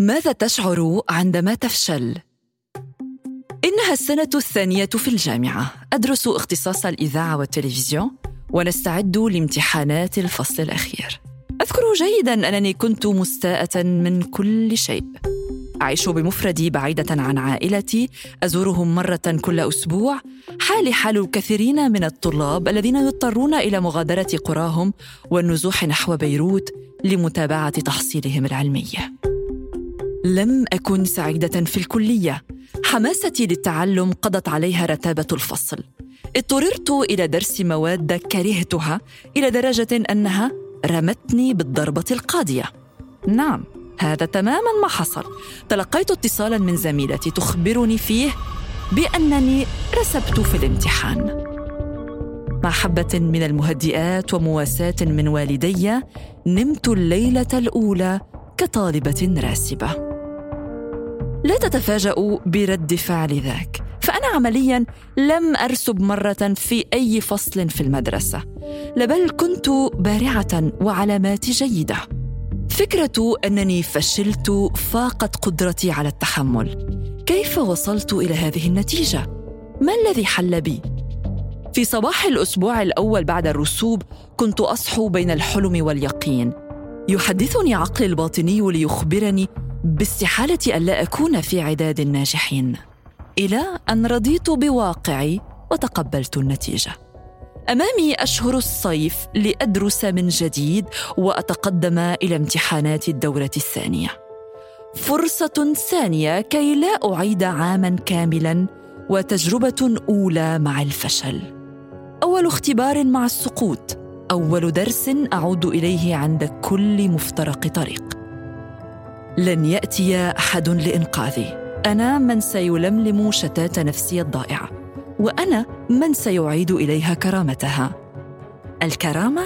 ماذا تشعر عندما تفشل؟ إنها السنة الثانية في الجامعة، أدرس اختصاص الإذاعة والتلفزيون ونستعد لامتحانات الفصل الأخير. أذكر جيدا أنني كنت مستاءة من كل شيء. أعيش بمفردي بعيدة عن عائلتي، أزورهم مرة كل أسبوع، حالي حال الكثيرين من الطلاب الذين يضطرون إلى مغادرة قراهم والنزوح نحو بيروت لمتابعة تحصيلهم العلمي. لم أكن سعيدة في الكلية. حماستي للتعلم قضت عليها رتابة الفصل. اضطررت إلى درس مواد كرهتها إلى درجة أنها رمتني بالضربة القاضية. نعم هذا تماما ما حصل. تلقيت اتصالا من زميلتي تخبرني فيه بأنني رسبت في الامتحان. مع حبة من المهدئات ومواساة من والدي نمت الليلة الأولى كطالبة راسبة. لا تتفاجأوا برد فعل ذاك فأنا عمليا لم أرسب مرة في أي فصل في المدرسة بل كنت بارعة وعلاماتي جيدة فكرة أنني فشلت فاقت قدرتي على التحمل كيف وصلت إلى هذه النتيجة؟ ما الذي حل بي؟ في صباح الأسبوع الأول بعد الرسوب كنت أصحو بين الحلم واليقين يحدثني عقلي الباطني ليخبرني باستحالة الا أكون في عداد الناجحين إلى أن رضيت بواقعي وتقبلت النتيجة. أمامي أشهر الصيف لأدرس من جديد وأتقدم إلى امتحانات الدورة الثانية. فرصة ثانية كي لا أعيد عاما كاملا وتجربة أولى مع الفشل. أول اختبار مع السقوط أول درس أعود إليه عند كل مفترق طريق. لن يأتي أحد لإنقاذي. أنا من سيلملم شتات نفسي الضائعة وأنا من سيعيد إليها كرامتها. الكرامة؟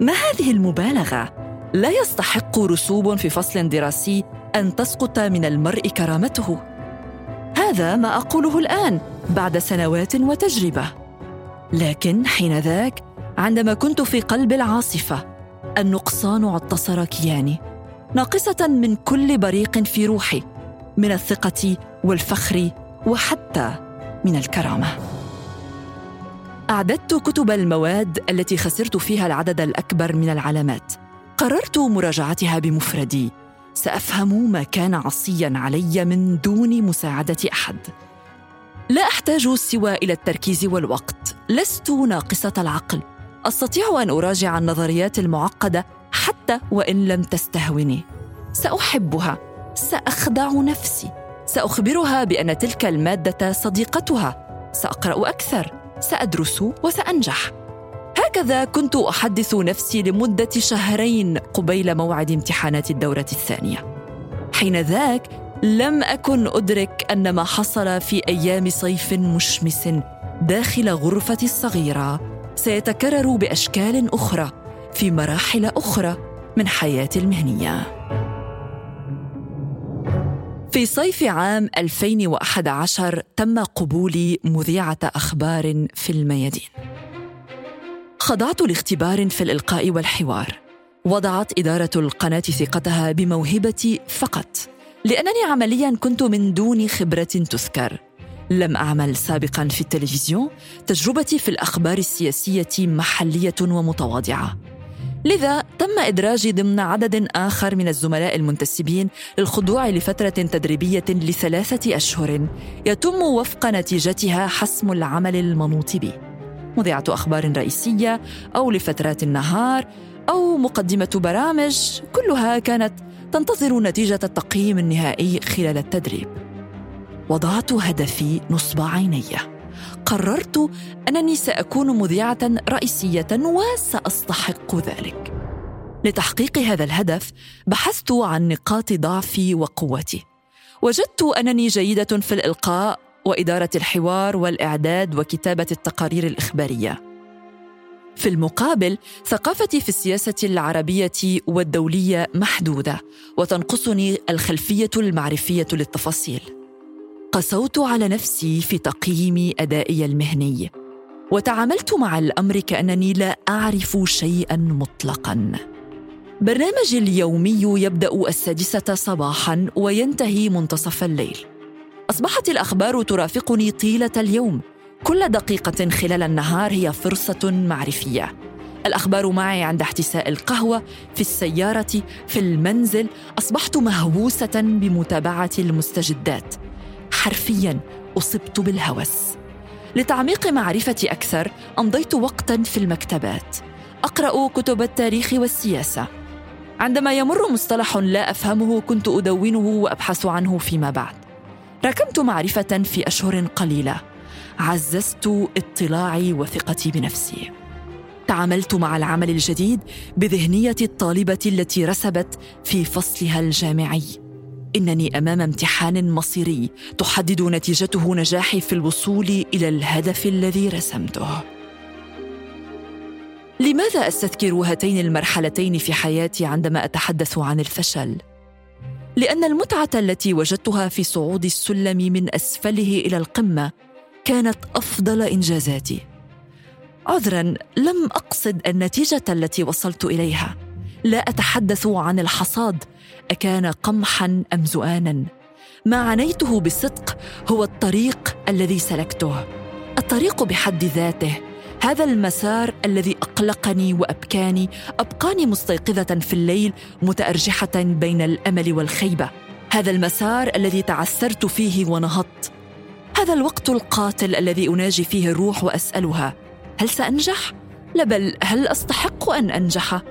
ما هذه المبالغة؟ لا يستحق رسوب في فصل دراسي أن تسقط من المرء كرامته. هذا ما أقوله الآن بعد سنوات وتجربة. لكن حينذاك عندما كنت في قلب العاصفة النقصان عتصر كياني. ناقصة من كل بريق في روحي من الثقة والفخر وحتى من الكرامة. أعددت كتب المواد التي خسرت فيها العدد الأكبر من العلامات. قررت مراجعتها بمفردي. سأفهم ما كان عصيا علي من دون مساعدة أحد. لا أحتاج سوى إلى التركيز والوقت. لست ناقصة العقل. أستطيع أن أراجع النظريات المعقدة حتى وإن لم تستهوني. سأحبها. سأخدع نفسي. سأخبرها بأن تلك المادة صديقتها. سأقرأ أكثر. سأدرس وسأنجح. هكذا كنت أحدث نفسي لمدة شهرين قبيل موعد امتحانات الدورة الثانية. حين ذاك لم أكن أدرك أن ما حصل في أيام صيف مشمس داخل غرفتي الصغيرة. سيتكرر بأشكال أخرى. في مراحل أخرى من حياتي المهنية. في صيف عام 2011 تم قبولي مذيعة أخبار في الميادين. خضعت لاختبار في الإلقاء والحوار. وضعت إدارة القناة ثقتها بموهبتي فقط. لأنني عمليا كنت من دون خبرة تذكر. لم أعمل سابقا في التلفزيون. تجربتي في الأخبار السياسية محلية ومتواضعة. لذا تم إدراجي ضمن عدد آخر من الزملاء المنتسبين للخضوع لفترة تدريبية لثلاثة أشهر. يتم وفق نتيجتها حسم العمل المنوط به. مذيعة أخبار رئيسية أو لفترات النهار أو مقدمة برامج كلها كانت تنتظر نتيجة التقييم النهائي خلال التدريب. وضعت هدفي نصب عيني. قررت أنني سأكون مذيعة رئيسية وسأستحق ذلك. لتحقيق هذا الهدف بحثت عن نقاط ضعفي وقوتي. وجدت أنني جيدة في الإلقاء وإدارة الحوار والإعداد وكتابة التقارير الإخبارية. في المقابل ثقافتي في السياسة العربية والدولية محدودة وتنقصني الخلفية المعرفية للتفاصيل. قسوت على نفسي في تقييم أدائي المهني. وتعاملت مع الأمر كأنني لا أعرف شيئا مطلقا. برنامجي اليومي يبدأ السادسة صباحا وينتهي منتصف الليل. أصبحت الأخبار ترافقني طيلة اليوم. كل دقيقة خلال النهار هي فرصة معرفية. الأخبار معي عند احتساء القهوة في السيارة في المنزل. أصبحت مهووسة بمتابعة المستجدات. حرفيا أصبت بالهوس. لتعميق معرفتي أكثر أمضيت وقتا في المكتبات. أقرأ كتب التاريخ والسياسة. عندما يمر مصطلح لا أفهمه كنت أدونه وأبحث عنه فيما بعد. ركمت معرفة في أشهر قليلة. عززت اطلاعي وثقتي بنفسي. تعاملت مع العمل الجديد بذهنية الطالبة التي رسبت في فصلها الجامعي. إنني أمام امتحان مصيري تحدد نتيجته نجاحي في الوصول إلى الهدف الذي رسمته. لماذا أستذكر هاتين المرحلتين في حياتي عندما أتحدث عن الفشل؟ لأن المتعة التي وجدتها في صعود السلم من أسفله إلى القمة كانت أفضل إنجازاتي. عذرا لم أقصد النتيجة التي وصلت إليها. لا أتحدث عن الحصاد أكان قمحا أم زؤانا. ما عنيته بصدق هو الطريق الذي سلكته. الطريق بحد ذاته. هذا المسار الذي أقلقني وأبكاني أبقاني مستيقظة في الليل متأرجحة بين الأمل والخيبة. هذا المسار الذي تعثرت فيه ونهضت. هذا الوقت القاتل الذي أناجي فيه الروح وأسألها هل سأنجح؟ لا بل هل أستحق أن أنجح؟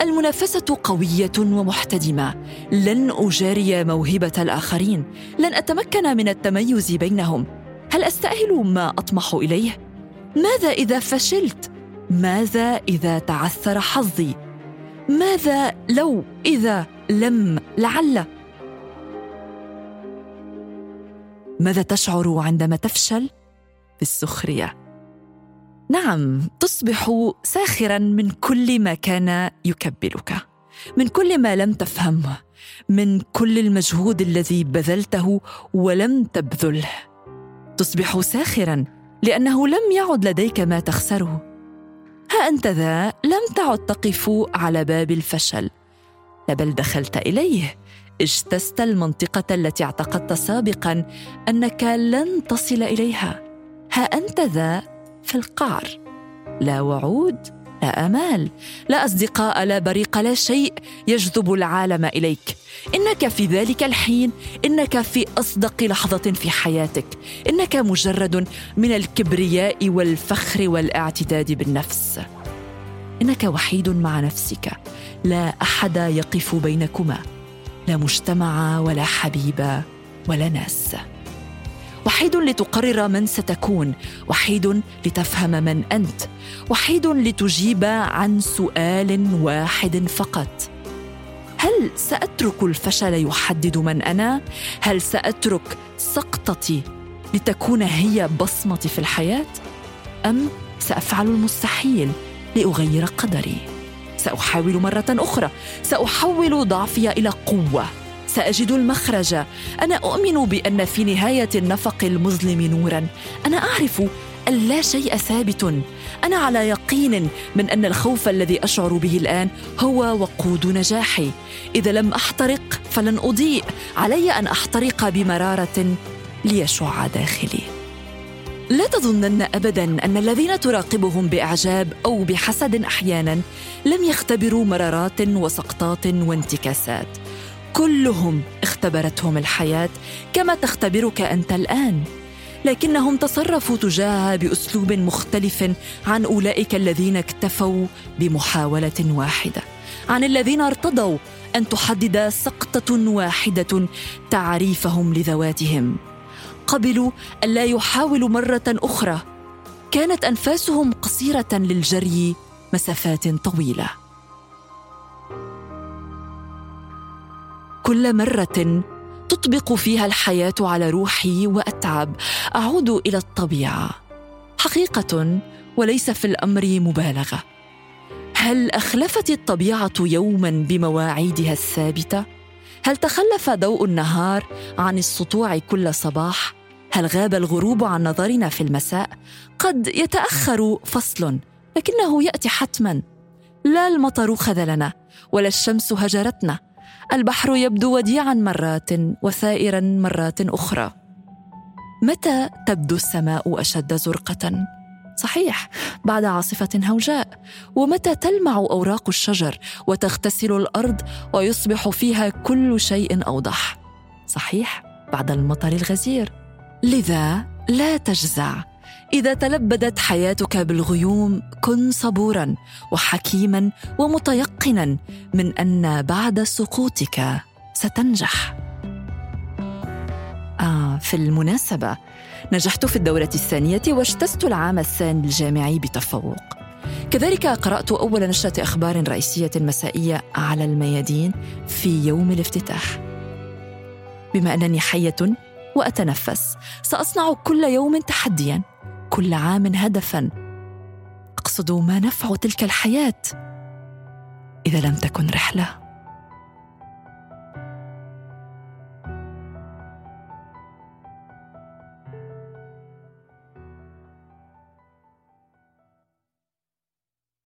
المنافسة قوية ومحتدمة. لن أجاري موهبة الآخرين. لن أتمكن من التميز بينهم. هل أستأهل ما أطمح إليه؟ ماذا إذا فشلت؟ ماذا إذا تعثر حظي؟ ماذا لو إذا لم لعل؟ ماذا تشعر عندما تفشل؟ في السخرية. نعم تصبح ساخرا من كل ما كان يكبلك من كل ما لم تفهمه من كل المجهود الذي بذلته ولم تبذله. تصبح ساخرا لأنه لم يعد لديك ما تخسره. ها أنت ذا لم تعد تقف على باب الفشل. بل دخلت إليه. اجتزت المنطقة التي اعتقدت سابقا أنك لن تصل إليها. ها أنت ذا في القعر لا وعود لا آمال لا أصدقاء لا بريق لا شيء يجذب العالم إليك. إنك في ذلك الحين إنك في أصدق لحظة في حياتك. إنك مجرد من الكبرياء والفخر والاعتداد بالنفس. إنك وحيد مع نفسك. لا أحد يقف بينكما. لا مجتمع ولا حبيب ولا ناس. وحيد لتقرر من ستكون وحيد لتفهم من أنت وحيد لتجيب عن سؤال واحد فقط. هل سأترك الفشل يحدد من أنا؟ هل سأترك سقطتي لتكون هي بصمتي في الحياة؟ أم سأفعل المستحيل لأغير قدري؟ سأحاول مرة أخرى سأحول ضعفي إلى قوة. سأجد المخرج. أنا أؤمن بأن في نهاية النفق المظلم نورا. أنا أعرف أن لا شيء ثابت. أنا على يقين من أن الخوف الذي أشعر به الآن هو وقود نجاحي. إذا لم أحترق فلن أضيء. علي أن أحترق بمرارة ليشع داخلي. لا تظنن ابدا أن الذين تراقبهم بإعجاب أو بحسد أحيانا لم يختبروا مرارات وسقطات وانتكاسات. كلهم اختبرتهم الحياة كما تختبرك أنت الآن. لكنهم تصرفوا تجاهها بأسلوب مختلف عن أولئك الذين اكتفوا بمحاولة واحدة عن الذين ارتضوا أن تحدد سقطة واحدة تعريفهم لذواتهم. قبلوا الا يحاولوا مرة أخرى كانت أنفاسهم قصيرة للجري مسافات طويلة. كل مرة تطبق فيها الحياة على روحي وأتعب أعود إلى الطبيعة. حقيقة وليس في الأمر مبالغة. هل أخلفت الطبيعة يوما بمواعيدها الثابتة؟ هل تخلف ضوء النهار عن السطوع كل صباح؟ هل غاب الغروب عن نظرنا في المساء؟ قد يتأخر فصل لكنه يأتي حتما. لا المطر خذلنا ولا الشمس هجرتنا. البحر يبدو وديعا مرات وثائرا مرات أخرى. متى تبدو السماء أشد زرقة؟ صحيح بعد عاصفة هوجاء. ومتى تلمع أوراق الشجر وتغتسل الأرض ويصبح فيها كل شيء أوضح؟ صحيح بعد المطر الغزير. لذا لا تجزع. إذا تلبدت حياتك بالغيوم كن صبورا وحكيما ومتيقنا من أن بعد سقوطك ستنجح. آه في المناسبة نجحت في الدورة الثانية واجتزت العام الثاني الجامعي بتفوق. كذلك قرأت أول نشرة أخبار رئيسية مسائية على الميادين في يوم الافتتاح. بما أنني حية وأتنفس سأصنع كل يوم تحديا. كل عام هدفا. اقصد ما نفع تلك الحياة. إذا لم تكن رحلة.